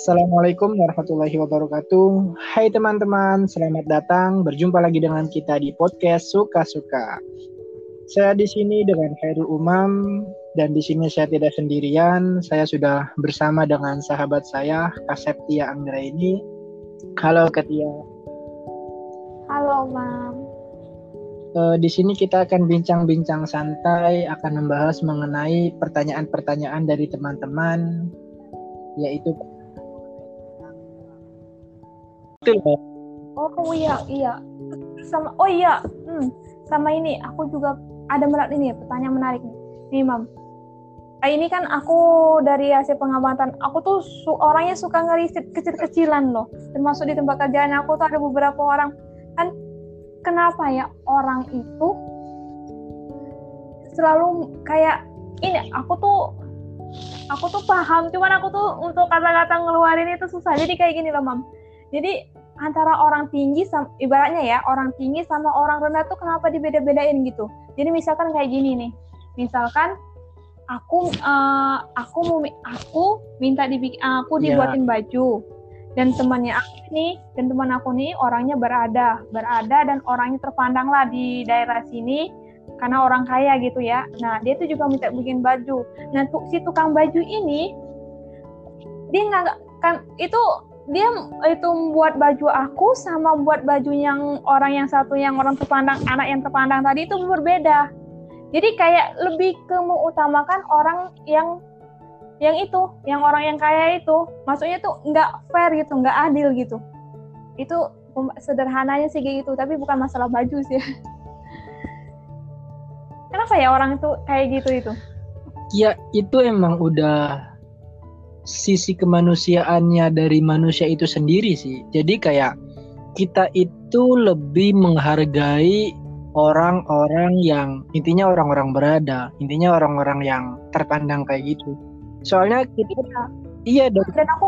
Assalamualaikum warahmatullahi wabarakatuh. Hai teman-teman, selamat datang. Berjumpa lagi dengan kita di podcast Suka-suka. Saya di sini dengan Khairul Umam dan di sini saya tidak sendirian. Saya sudah bersama dengan sahabat saya Kaseptia Anggra ini. Halo Katia. Halo Mam. Uh, di sini kita akan bincang-bincang santai, akan membahas mengenai pertanyaan-pertanyaan dari teman-teman, yaitu Oh iya iya. Sama oh iya hmm, sama ini aku juga ada menarik ini pertanyaan menarik nih. Nih mam. Ah, ini kan aku dari hasil pengamatan aku tuh su orangnya suka ngeriset kecil-kecilan loh. Termasuk di tempat kerjaan aku tuh ada beberapa orang. Kan kenapa ya orang itu selalu kayak ini aku tuh aku tuh paham. Cuman aku tuh untuk kata-kata ngeluarin itu susah. Jadi kayak gini loh mam jadi antara orang tinggi sama ibaratnya ya orang tinggi sama orang rendah tuh kenapa dibeda-bedain gitu jadi misalkan kayak gini nih misalkan aku uh, aku mau aku minta dibikin aku iya. dibuatin yeah. baju dan temannya aku nih dan teman aku nih orangnya berada berada dan orangnya terpandang lah di daerah sini karena orang kaya gitu ya nah dia tuh juga minta bikin baju nah tuh si tukang baju ini dia nggak kan itu dia itu buat baju aku sama buat baju yang orang yang satu yang orang terpandang anak yang terpandang tadi itu berbeda. Jadi kayak lebih ke mengutamakan orang yang yang itu yang orang yang kaya itu. Maksudnya tuh nggak fair gitu nggak adil gitu. Itu sederhananya sih kayak gitu tapi bukan masalah baju sih. Kenapa ya orang itu kayak gitu itu? Ya itu emang udah sisi kemanusiaannya dari manusia itu sendiri sih. Jadi kayak kita itu lebih menghargai orang-orang yang intinya orang-orang berada, intinya orang-orang yang terpandang kayak gitu. Soalnya kita iya, iya dan, aku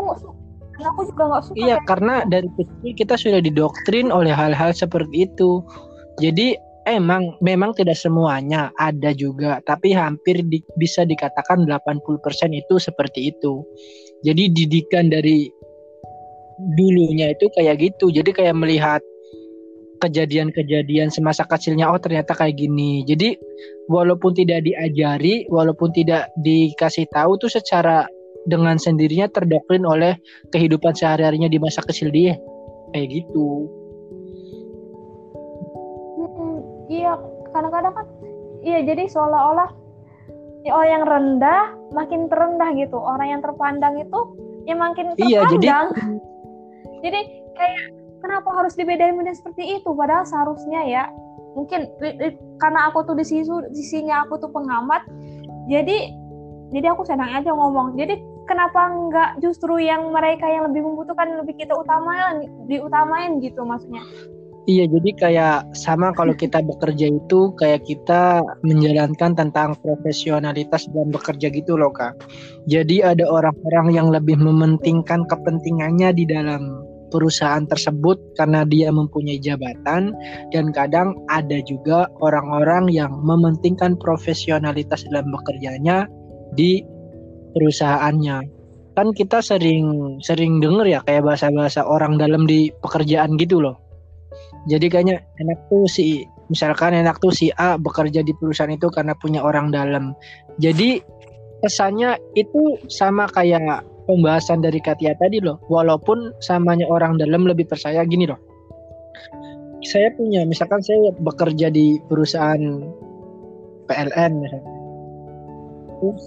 dan aku juga nggak suka. Iya, karena dari kecil kita sudah didoktrin oleh hal-hal seperti itu. Jadi emang memang tidak semuanya ada juga tapi hampir di, bisa dikatakan 80% itu seperti itu. Jadi didikan dari dulunya itu kayak gitu. Jadi kayak melihat kejadian-kejadian semasa kecilnya oh ternyata kayak gini. Jadi walaupun tidak diajari walaupun tidak dikasih tahu tuh secara dengan sendirinya terdoktrin oleh kehidupan sehari-harinya di masa kecil dia. Kayak gitu iya kadang-kadang kan iya jadi seolah-olah ya orang yang rendah makin terendah gitu. Orang yang terpandang itu ya makin terpandang iya, jadi... jadi kayak kenapa harus dibedain bedain seperti itu? Padahal seharusnya ya mungkin karena aku tuh di sisi sisinya aku tuh pengamat jadi jadi aku sedang aja ngomong. Jadi kenapa nggak justru yang mereka yang lebih membutuhkan lebih kita utamain diutamain gitu maksudnya Iya, jadi kayak sama kalau kita bekerja itu kayak kita menjalankan tentang profesionalitas dan bekerja gitu loh kak. Jadi ada orang-orang yang lebih mementingkan kepentingannya di dalam perusahaan tersebut karena dia mempunyai jabatan dan kadang ada juga orang-orang yang mementingkan profesionalitas dalam bekerjanya di perusahaannya. Kan kita sering sering dengar ya kayak bahasa-bahasa orang dalam di pekerjaan gitu loh jadi kayaknya enak tuh si misalkan enak tuh si A bekerja di perusahaan itu karena punya orang dalam. Jadi kesannya itu sama kayak pembahasan dari Katia tadi loh. Walaupun samanya orang dalam lebih percaya gini loh. Saya punya misalkan saya bekerja di perusahaan PLN terus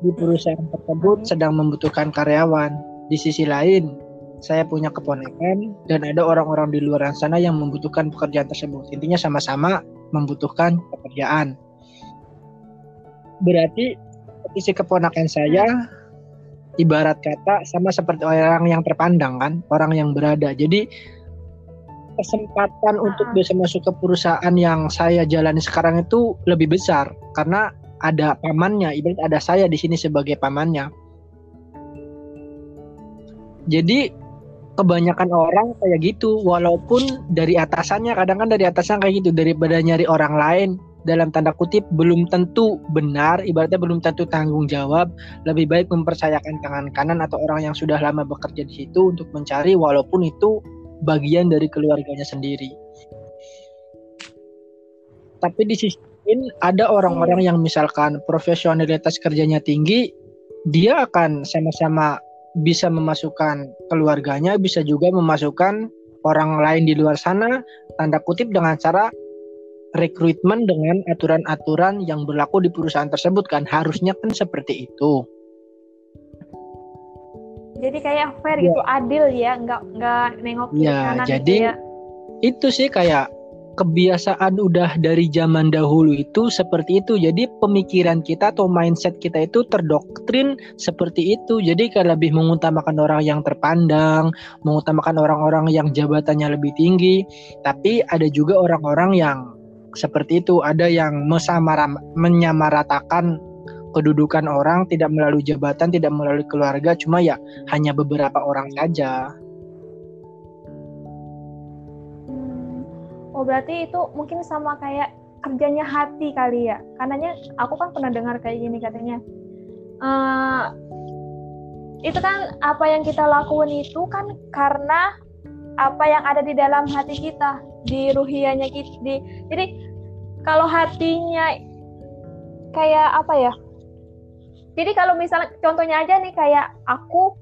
di perusahaan tersebut sedang membutuhkan karyawan. Di sisi lain saya punya keponakan dan ada orang-orang di luar sana yang membutuhkan pekerjaan tersebut. Intinya sama-sama membutuhkan pekerjaan. Berarti isi keponakan saya ibarat kata sama seperti orang yang terpandang kan, orang yang berada. Jadi kesempatan untuk bisa masuk ke perusahaan yang saya jalani sekarang itu lebih besar karena ada pamannya, ibarat ada saya di sini sebagai pamannya. Jadi kebanyakan orang kayak gitu. Walaupun dari atasannya kadang kan dari atasan kayak gitu. Daripada nyari orang lain dalam tanda kutip belum tentu benar, ibaratnya belum tentu tanggung jawab, lebih baik mempercayakan tangan kanan atau orang yang sudah lama bekerja di situ untuk mencari walaupun itu bagian dari keluarganya sendiri. Tapi di sisi lain ada orang-orang yang misalkan profesionalitas kerjanya tinggi, dia akan sama-sama bisa memasukkan keluarganya, bisa juga memasukkan orang lain di luar sana, tanda kutip dengan cara rekrutmen dengan aturan-aturan yang berlaku di perusahaan tersebut kan harusnya kan seperti itu. Jadi kayak fair ya. gitu, adil ya, nggak nggak nengok ya, kanan jadi gitu ya. itu sih kayak kebiasaan udah dari zaman dahulu itu seperti itu. Jadi pemikiran kita atau mindset kita itu terdoktrin seperti itu. Jadi kayak lebih mengutamakan orang yang terpandang, mengutamakan orang-orang yang jabatannya lebih tinggi. Tapi ada juga orang-orang yang seperti itu. Ada yang menyamaratakan kedudukan orang tidak melalui jabatan, tidak melalui keluarga, cuma ya hanya beberapa orang saja. Oh berarti itu mungkin sama kayak kerjanya hati kali ya. Karenanya aku kan pernah dengar kayak gini katanya. Uh, itu kan apa yang kita lakukan itu kan karena apa yang ada di dalam hati kita, di ruhianya kita. Di, jadi kalau hatinya kayak apa ya? Jadi kalau misalnya contohnya aja nih kayak aku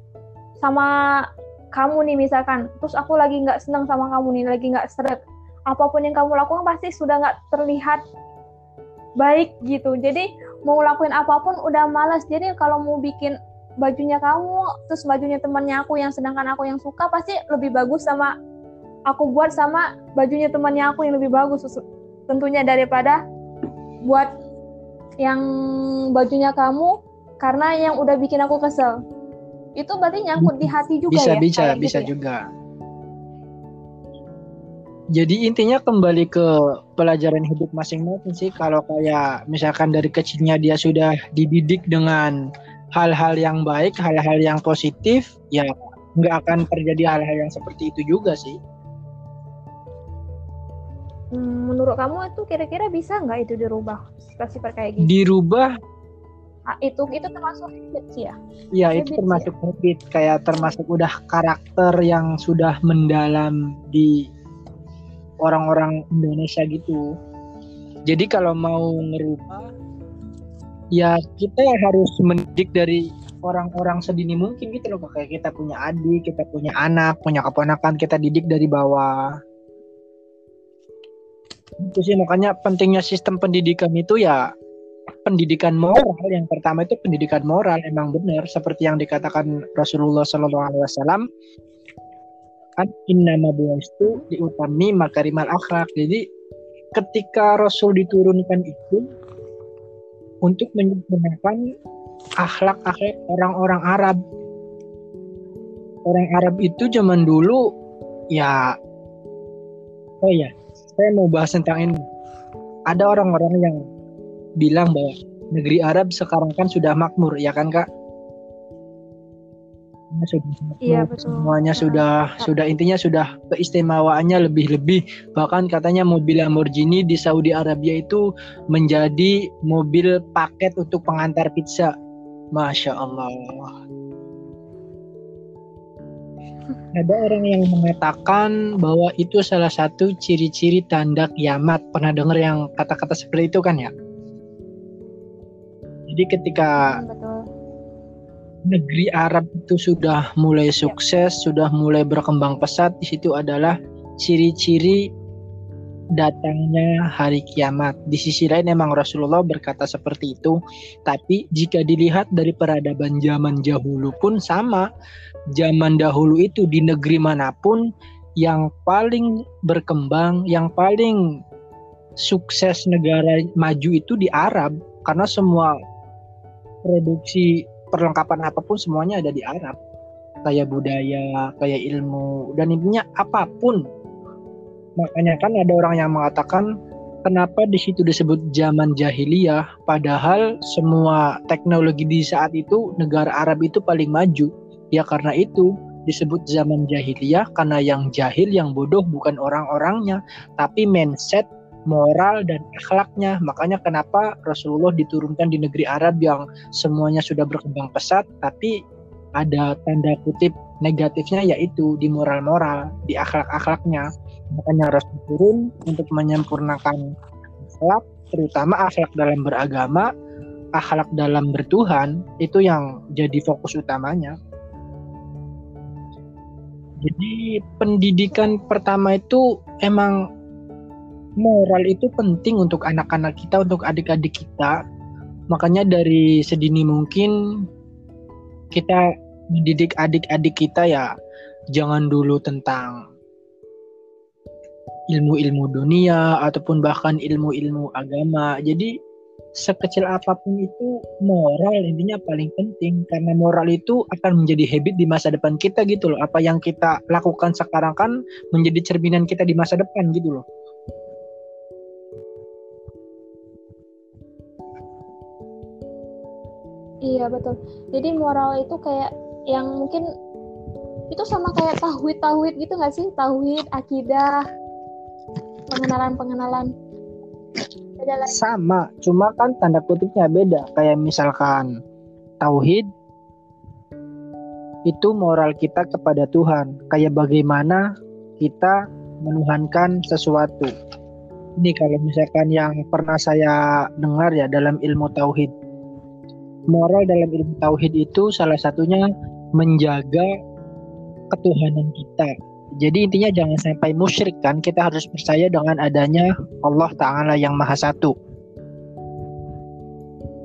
sama kamu nih misalkan, terus aku lagi nggak senang sama kamu nih, lagi nggak seret apa pun yang kamu lakukan pasti sudah nggak terlihat baik gitu. Jadi mau lakuin apa pun udah malas. Jadi kalau mau bikin bajunya kamu, terus bajunya temannya aku yang sedangkan aku yang suka pasti lebih bagus sama aku buat sama bajunya temannya aku yang lebih bagus tentunya daripada buat yang bajunya kamu karena yang udah bikin aku kesel. Itu berarti nyangkut di hati juga bisa, ya? Bisa, bisa, bisa gitu ya? juga jadi intinya kembali ke pelajaran hidup masing-masing sih kalau kayak misalkan dari kecilnya dia sudah dididik dengan hal-hal yang baik, hal-hal yang positif, ya nggak akan terjadi hal-hal yang seperti itu juga sih. Hmm, menurut kamu itu kira-kira bisa nggak itu dirubah sifat-sifat kayak gitu? Dirubah? Ah, itu itu termasuk habit sih ya? Iya itu termasuk ya? habit kayak termasuk udah karakter yang sudah mendalam di orang-orang Indonesia gitu. Jadi kalau mau ngerubah ya kita harus mendidik dari orang-orang sedini mungkin gitu loh kayak kita punya adik, kita punya anak, punya keponakan kita didik dari bawah. Itu sih makanya pentingnya sistem pendidikan itu ya pendidikan moral yang pertama itu pendidikan moral emang benar seperti yang dikatakan Rasulullah Shallallahu Alaihi Wasallam kan innama itu diutami makarimal akhlak. Jadi ketika Rasul diturunkan itu untuk menyempurnakan akhlak-akhlak orang-orang Arab. Orang Arab itu zaman dulu ya oh ya, saya mau bahas tentang ini. Ada orang-orang yang bilang bahwa negeri Arab sekarang kan sudah makmur, ya kan Kak? Sudah iya, betul. semuanya nah, sudah nah. sudah intinya sudah keistimewaannya lebih-lebih. Bahkan katanya mobil Lamborghini di Saudi Arabia itu menjadi mobil paket untuk pengantar pizza. Masya Allah. Ada orang yang mengatakan bahwa itu salah satu ciri-ciri tanda kiamat pernah dengar yang kata-kata seperti itu kan ya? Jadi ketika Betul negeri Arab itu sudah mulai sukses, sudah mulai berkembang pesat, di situ adalah ciri-ciri datangnya hari kiamat. Di sisi lain memang Rasulullah berkata seperti itu, tapi jika dilihat dari peradaban zaman dahulu pun sama. Zaman dahulu itu di negeri mana pun yang paling berkembang, yang paling sukses negara maju itu di Arab karena semua produksi perlengkapan apa pun semuanya ada di Arab. Kayak budaya kayak ilmu dan intinya apa pun. Makanya kan ada orang yang mengatakan kenapa di situ disebut zaman jahiliyah padahal semua teknologi di saat itu negara Arab itu paling maju. Ya karena itu disebut zaman jahiliyah karena yang jahil yang bodoh bukan orang-orangnya. Tapi mindset moral dan akhlaknya. Makanya kenapa Rasulullah diturunkan di negeri Arab yang semuanya sudah berkembang pesat, tapi ada tanda kutip negatifnya yaitu di moral-moral, di akhlak-akhlaknya. Makanya Rasul turun untuk menyempurnakan akhlak, terutama akhlak dalam beragama, akhlak dalam bertuhan, itu yang jadi fokus utamanya. Jadi pendidikan pertama itu emang moral itu penting untuk anak-anak kita, untuk adik-adik kita. Makanya dari sedini mungkin kita mendidik adik-adik kita ya jangan dulu tentang ilmu-ilmu dunia ataupun bahkan ilmu-ilmu agama. Jadi sekecil apa pun itu moral intinya paling penting karena moral itu akan menjadi habit di masa depan kita gitu loh. Apa yang kita lakukan sekarang kan menjadi cerminan kita di masa depan gitu loh. Iya betul. Jadi moral itu kayak yang mungkin itu sama kayak tauhid tauhid gitu nggak sih? Tauhid akidah pengenalan pengenalan sama cuma kan tanda kutipnya beda. Kayak misalkan tauhid itu moral kita kepada Tuhan. Kayak bagaimana kita menuhankan sesuatu. Ini kalau misalkan yang pernah saya dengar ya dalam ilmu tauhid moral dalam ilmu tauhid itu salah satunya menjaga ketuhanan kita. Jadi intinya jangan sampai musyrik kan, kita harus percaya dengan adanya Allah Ta'ala yang Maha Satu.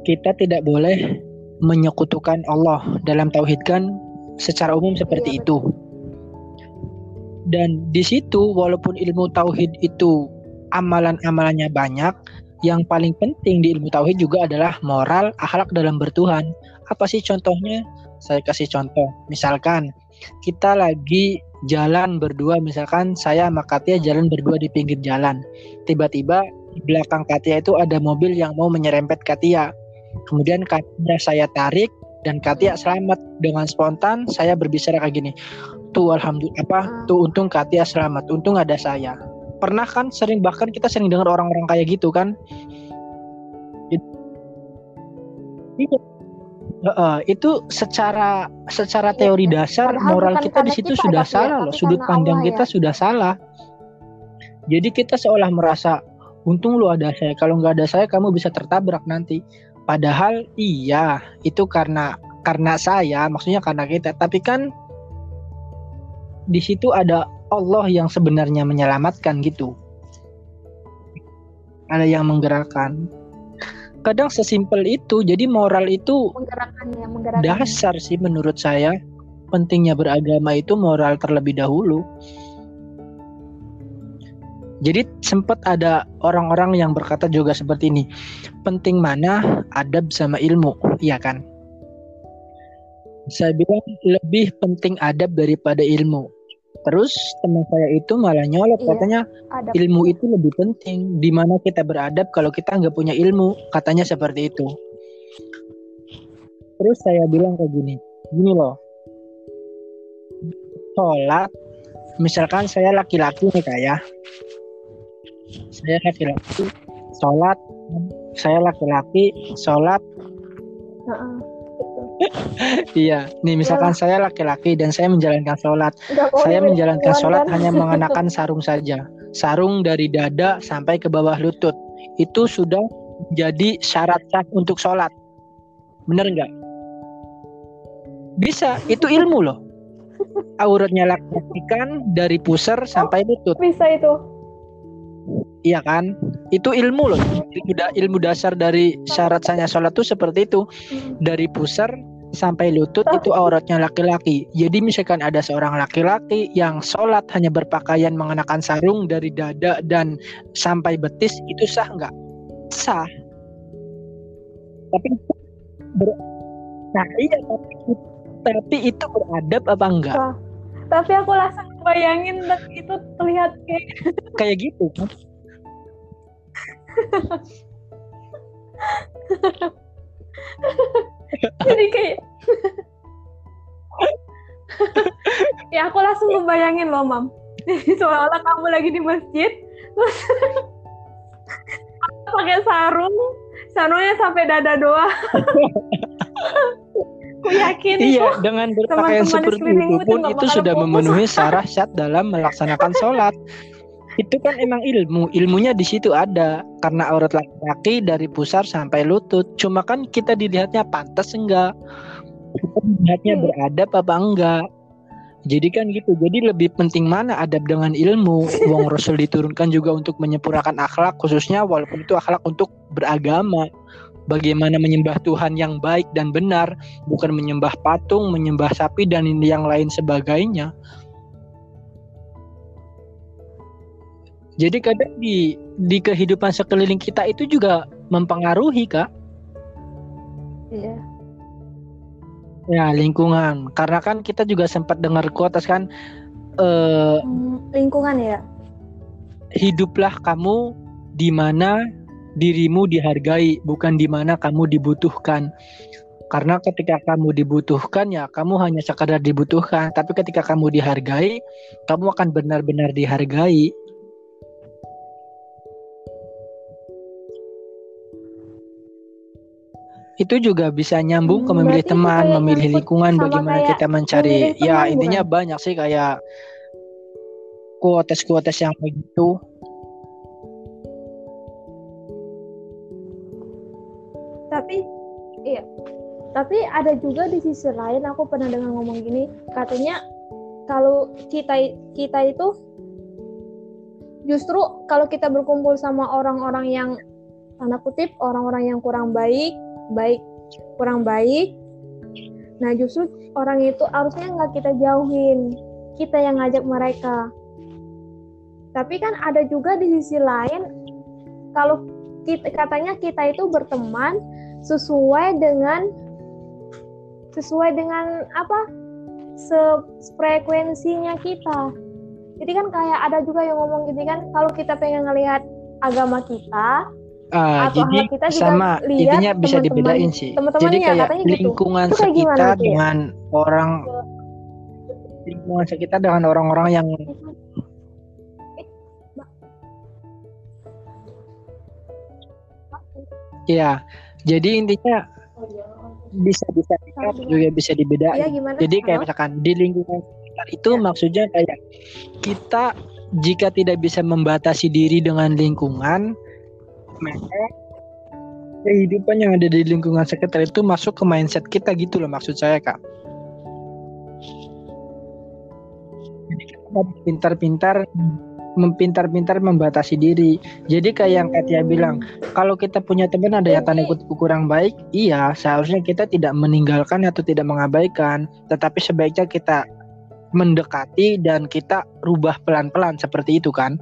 Kita tidak boleh menyekutukan Allah dalam tauhid kan secara umum seperti iya, itu. Dan di situ walaupun ilmu tauhid itu amalan-amalannya banyak, yang paling penting di ilmu tauhid juga adalah moral, akhlak dalam bertuhan. Apa sih contohnya? Saya kasih contoh. Misalkan kita lagi jalan berdua, misalkan saya sama Katia jalan berdua di pinggir jalan. Tiba-tiba di belakang Katia itu ada mobil yang mau menyerempet Katia. Kemudian Katia saya tarik dan Katia selamat dengan spontan saya berbicara kayak gini. Tuh alhamdulillah apa? Tuh untung Katia selamat. Untung ada saya pernah kan sering bahkan kita sering dengar orang-orang kayak gitu kan? Itu uh, itu secara secara iya, teori iya. dasar Padahal moral kita di situ kita sudah salah loh sudut pandang Allah, kita ya. sudah salah. Jadi kita seolah merasa untung lu ada saya kalau nggak ada saya kamu bisa tertabrak nanti. Padahal iya itu karena karena saya maksudnya karena kita. Tapi kan di situ ada Allah yang sebenarnya menyelamatkan gitu. Ada yang menggerakkan. Kadang sesimpel itu. Jadi moral itu dasar sih menurut saya. Pentingnya beragama itu moral terlebih dahulu. Jadi sempat ada orang-orang yang berkata juga seperti ini. Penting mana adab sama ilmu, iya kan? Saya bilang lebih penting adab daripada ilmu. Terus teman saya itu malah nyolot iya, katanya adab. ilmu itu lebih penting. Di mana kita beradab kalau kita nggak punya ilmu, katanya seperti itu. Terus saya bilang kayak gini, gini loh. Sholat, misalkan saya laki-laki nih kayak, saya laki-laki, sholat, saya laki-laki, sholat, uh -uh iya, nih misalkan ya. saya laki-laki dan saya menjalankan sholat. Saya menjalankan sholat hanya mengenakan sarung saja. Sarung dari dada sampai ke bawah lutut. Itu sudah jadi syarat sah untuk sholat. Bener nggak? Bisa, itu ilmu loh. Auratnya laki-laki kan dari pusar sampai lutut. Bisa itu. Iya kan? Itu ilmu loh. Ilmu, da ilmu dasar dari syarat sahnya sholat itu seperti itu. Dari pusar sampai lutut itu auratnya laki-laki. Jadi misalkan ada seorang laki-laki yang sholat hanya berpakaian mengenakan sarung dari dada dan sampai betis itu sah nggak? Sah. Tapi ber... nah iya tapi tapi itu beradab apa enggak? Sah. Tapi aku langsung bayangin itu terlihat kayak kayak gitu kan? jadi kayak ya aku langsung membayangin loh mam jadi seolah-olah kamu lagi di masjid terus pakai sarung, sarungnya sampai dada doang. Aku yakin iya, itu dengan berpakaian seperti itu pun itu sudah memenuhi syarat dalam melaksanakan sholat. Itu kan emang ilmu, ilmunya di situ ada. Karena aurat laki-laki dari pusar sampai lutut. Cuma kan kita dilihatnya pantas enggak? Kita dilihatnya hmm. beradab apa enggak? Jadi kan gitu. Jadi lebih penting mana adab dengan ilmu. Wong Rasul diturunkan juga untuk menyempurnakan akhlak khususnya walaupun itu akhlak untuk beragama bagaimana menyembah Tuhan yang baik dan benar, bukan menyembah patung, menyembah sapi dan yang lain sebagainya. Jadi kadang di di kehidupan sekeliling kita itu juga mempengaruhi, Kak. Iya. Ya, lingkungan. Karena kan kita juga sempat dengar kuotas kan eh lingkungan ya. Hiduplah kamu di mana dirimu dihargai, bukan di mana kamu dibutuhkan. Karena ketika kamu dibutuhkan ya kamu hanya sekadar dibutuhkan, tapi ketika kamu dihargai, kamu akan benar-benar dihargai. Itu juga bisa nyambung hmm, ke memilih teman, memilih lingkungan, bagaimana kita mencari. Ya intinya bukan? banyak sih kayak kuotes-kuotes yang begitu tapi iya tapi ada juga di sisi lain aku pernah dengar ngomong gini katanya kalau kita kita itu justru kalau kita berkumpul sama orang-orang yang tanda kutip orang-orang yang kurang baik baik kurang baik. Nah justru orang itu harusnya nggak kita jauhin kita yang ngajak mereka. Tapi kan ada juga di sisi lain kalau kita katanya kita itu berteman sesuai dengan sesuai dengan apa? Frekuensinya kita. Jadi kan kayak ada juga yang ngomong gitu kan kalau kita pengen ngelihat agama kita Uh, atau jadi kita juga sama lihat intinya bisa temen -temen, dibedain sih. Temen jadi kayak gitu. lingkungan gitu. sekitar dengan orang lingkungan sekitar dengan orang-orang yang Iya, jadi intinya bisa bisa juga bisa dibedain. Ya, Jadi kayak Halo? misalkan di lingkungan sekitar itu ya. maksudnya kayak kita jika tidak bisa membatasi diri dengan lingkungan, maka kehidupan yang ada di lingkungan sekitar itu masuk ke mindset kita gitu loh maksud saya kak. Jadi kita pintar-pintar mempintar-pintar membatasi diri. Jadi kayak yang Katia bilang, kalau kita punya teman ada yang tanda kutip kurang baik, iya seharusnya kita tidak meninggalkan atau tidak mengabaikan, tetapi sebaiknya kita mendekati dan kita rubah pelan-pelan seperti itu kan.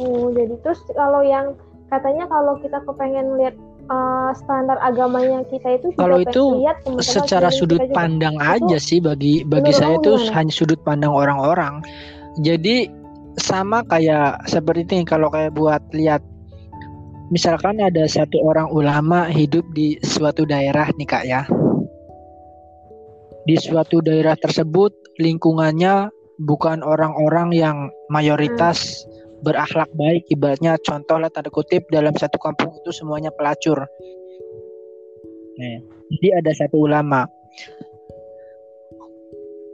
Oh, jadi terus kalau yang katanya kalau kita kepengen lihat uh, standar agamanya kita itu kalau itu lihat secara sudut pandang aja sih bagi bagi saya itu hanya sudut pandang orang-orang. Jadi sama kayak seperti ini kalau kayak buat lihat misalkan ada satu orang ulama hidup di suatu daerah nih kak ya. Di suatu daerah tersebut lingkungannya bukan orang-orang yang mayoritas hmm berakhlak baik. Ibaratnya contoh lah tanda kutip dalam satu kampung itu semuanya pelacur. Nah, jadi ada satu ulama.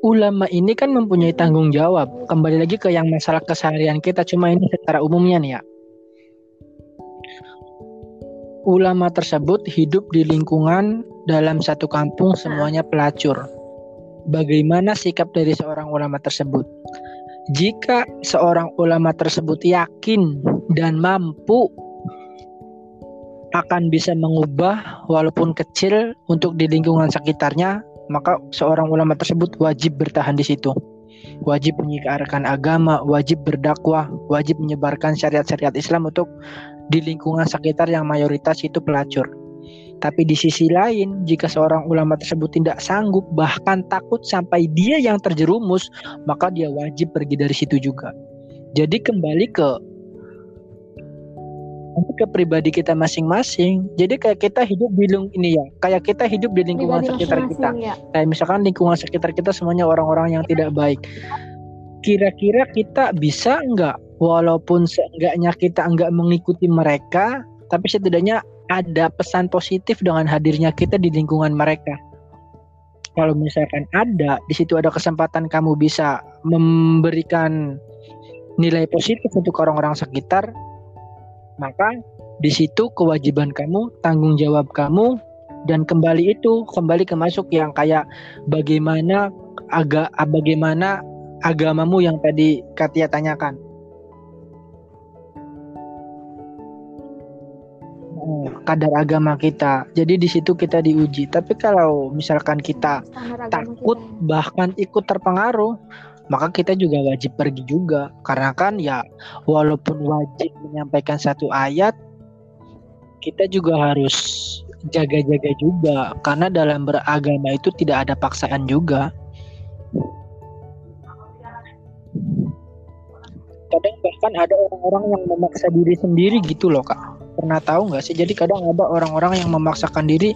Ulama ini kan mempunyai tanggung jawab. Kembali lagi ke yang masalah keseharian kita cuma ini secara umumnya nih ya. Ulama tersebut hidup di lingkungan dalam satu kampung semuanya pelacur. Bagaimana sikap dari seorang ulama tersebut jika seorang ulama tersebut yakin dan mampu akan bisa mengubah walaupun kecil untuk di lingkungan sekitarnya, maka seorang ulama tersebut wajib bertahan di situ. Wajib menyiarkan agama, wajib berdakwah, wajib menyebarkan syariat-syariat Islam untuk di lingkungan sekitar yang mayoritas itu pelacur. Tapi di sisi lain, jika seorang ulama tersebut tidak sanggup, bahkan takut sampai dia yang terjerumus, maka dia wajib pergi dari situ juga. Jadi kembali ke ke pribadi kita masing-masing. Jadi kayak kita hidup di lingkungan ini ya, kayak kita hidup di lingkungan Pribadi sekitar kita. ya. Kayak misalkan lingkungan sekitar kita semuanya orang-orang yang tidak baik. Kira-kira kita bisa nggak, walaupun seenggaknya kita nggak mengikuti mereka, tapi setidaknya ada pesan positif dengan hadirnya kita di lingkungan mereka. Kalau misalkan ada, di situ ada kesempatan kamu bisa memberikan nilai positif untuk orang-orang sekitar, maka di situ kewajiban kamu, tanggung jawab kamu, dan kembali itu kembali ke masuk yang kayak bagaimana agak bagaimana agamamu yang tadi Katia tanyakan. Kadar agama kita. Jadi di situ kita diuji. Tapi kalau misalkan kita takut kita. bahkan ikut terpengaruh, maka kita juga wajib pergi juga. Karena kan ya walaupun wajib menyampaikan satu ayat, kita juga harus jaga-jaga juga. Karena dalam beragama itu tidak ada paksaan juga. Kadang bahkan ada orang-orang yang memaksa diri sendiri gitu loh kak. Pernah tahu nggak sih? Jadi kadang ada orang-orang yang memaksakan diri.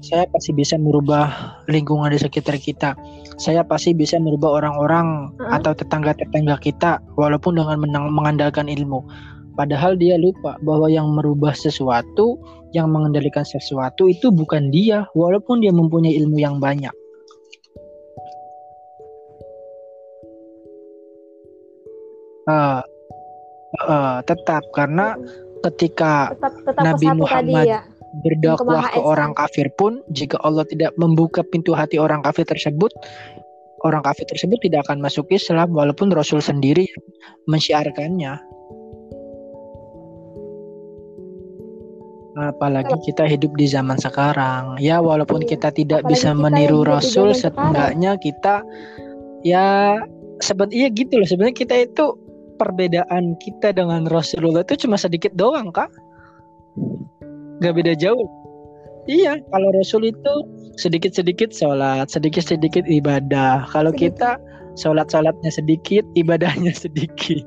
Saya pasti bisa merubah lingkungan di sekitar kita. Saya pasti bisa merubah orang-orang Heeh. atau tetangga-tetangga kita, walaupun dengan menang- mengandalkan ilmu. Padahal dia lupa bahwa yang merubah sesuatu, yang mengendalikan sesuatu itu bukan dia, walaupun dia mempunyai ilmu yang banyak. Eh, eh, tetap. Karena ketika tetap tetap Nabi Muhammad tadi ya. berdakwah ke orang kafir pun jika Allah tidak membuka pintu hati orang kafir tersebut orang kafir tersebut tidak akan masuk Islam walaupun Rasul sendiri mensyiarkannya apalagi kita hidup di zaman sekarang. Ya walaupun Iya, kita tidak apalagi bisa kita meniru Rasul setidaknya kita ya sebenarnya gitu loh. Sebenarnya kita itu perbedaan kita dengan Rasulullah itu cuma sedikit doang kak. Nggak beda jauh. Iya kalau Rasul itu sedikit-sedikit sholat sedikit-sedikit ibadah. Kalau Sedikit. kita sholat-sholatnya sedikit ibadahnya sedikit